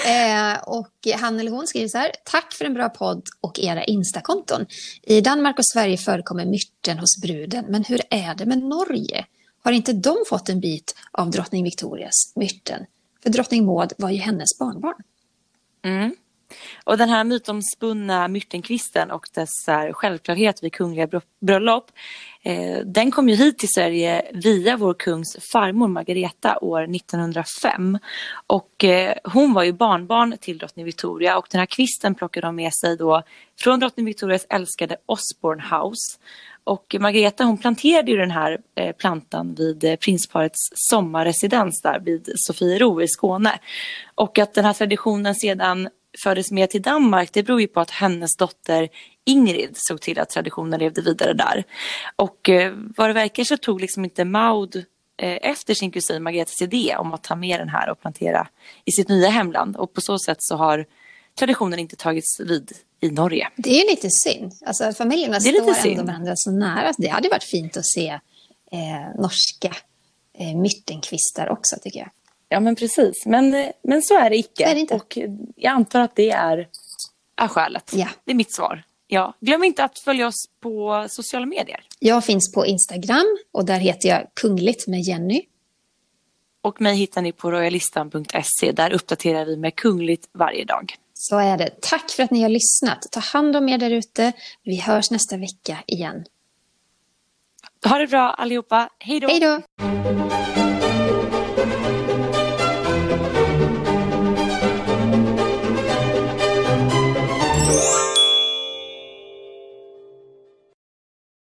Eh, och han eller hon skriver så här. Tack för en bra podd och era Instakonton. I Danmark och Sverige förekommer myrten hos bruden, men hur är det med Norge? Har inte de fått en bit av drottning Victorias myrten? För drottning Maud var ju hennes barnbarn. Mm. Och den här mytomspunna myrtenkvisten och dess eh, självklarhet vid kungliga bröllop Eh, den kom ju hit till Sverige via vår kungs farmor Margareta år 1905. Och eh, hon var ju barnbarn till drottning Victoria och den här kvisten plockade de med sig då från drottning Victorias älskade Osborne House. Och Margareta hon planterade ju den här eh, plantan vid eh, prinsparets sommarresidens där vid Sofiero i Skåne. Och att den här traditionen sedan fördes med till Danmark det beror ju på att hennes dotter Ingrid såg till att traditionen levde vidare där. Och eh, vad det verkar så tog liksom inte Maud eh, efter sin kusin Margretes idé om att ta med den här och plantera i sitt nya hemland. Och på så sätt så har traditionen inte tagits vid i Norge. Det är ju lite synd. Alltså, familjerna står ändå synd. varandra så nära. Det hade varit fint att se eh, norska eh, myttenkvistar också, tycker jag. Ja men precis, men, eh, men så är det icke. Är det inte. Och jag antar att det är, är skälet. Ja. Det är mitt svar. Ja. Glöm inte att följa oss på sociala medier. Jag finns på Instagram och där heter jag Kungligt med Jenny. Och mig hittar ni på royalistan.se. Där uppdaterar vi med kungligt varje dag. Så är det. Tack för att ni har lyssnat. Ta hand om er där ute. Vi hörs nästa vecka igen. Ha det bra allihopa. Hej då! Hej då!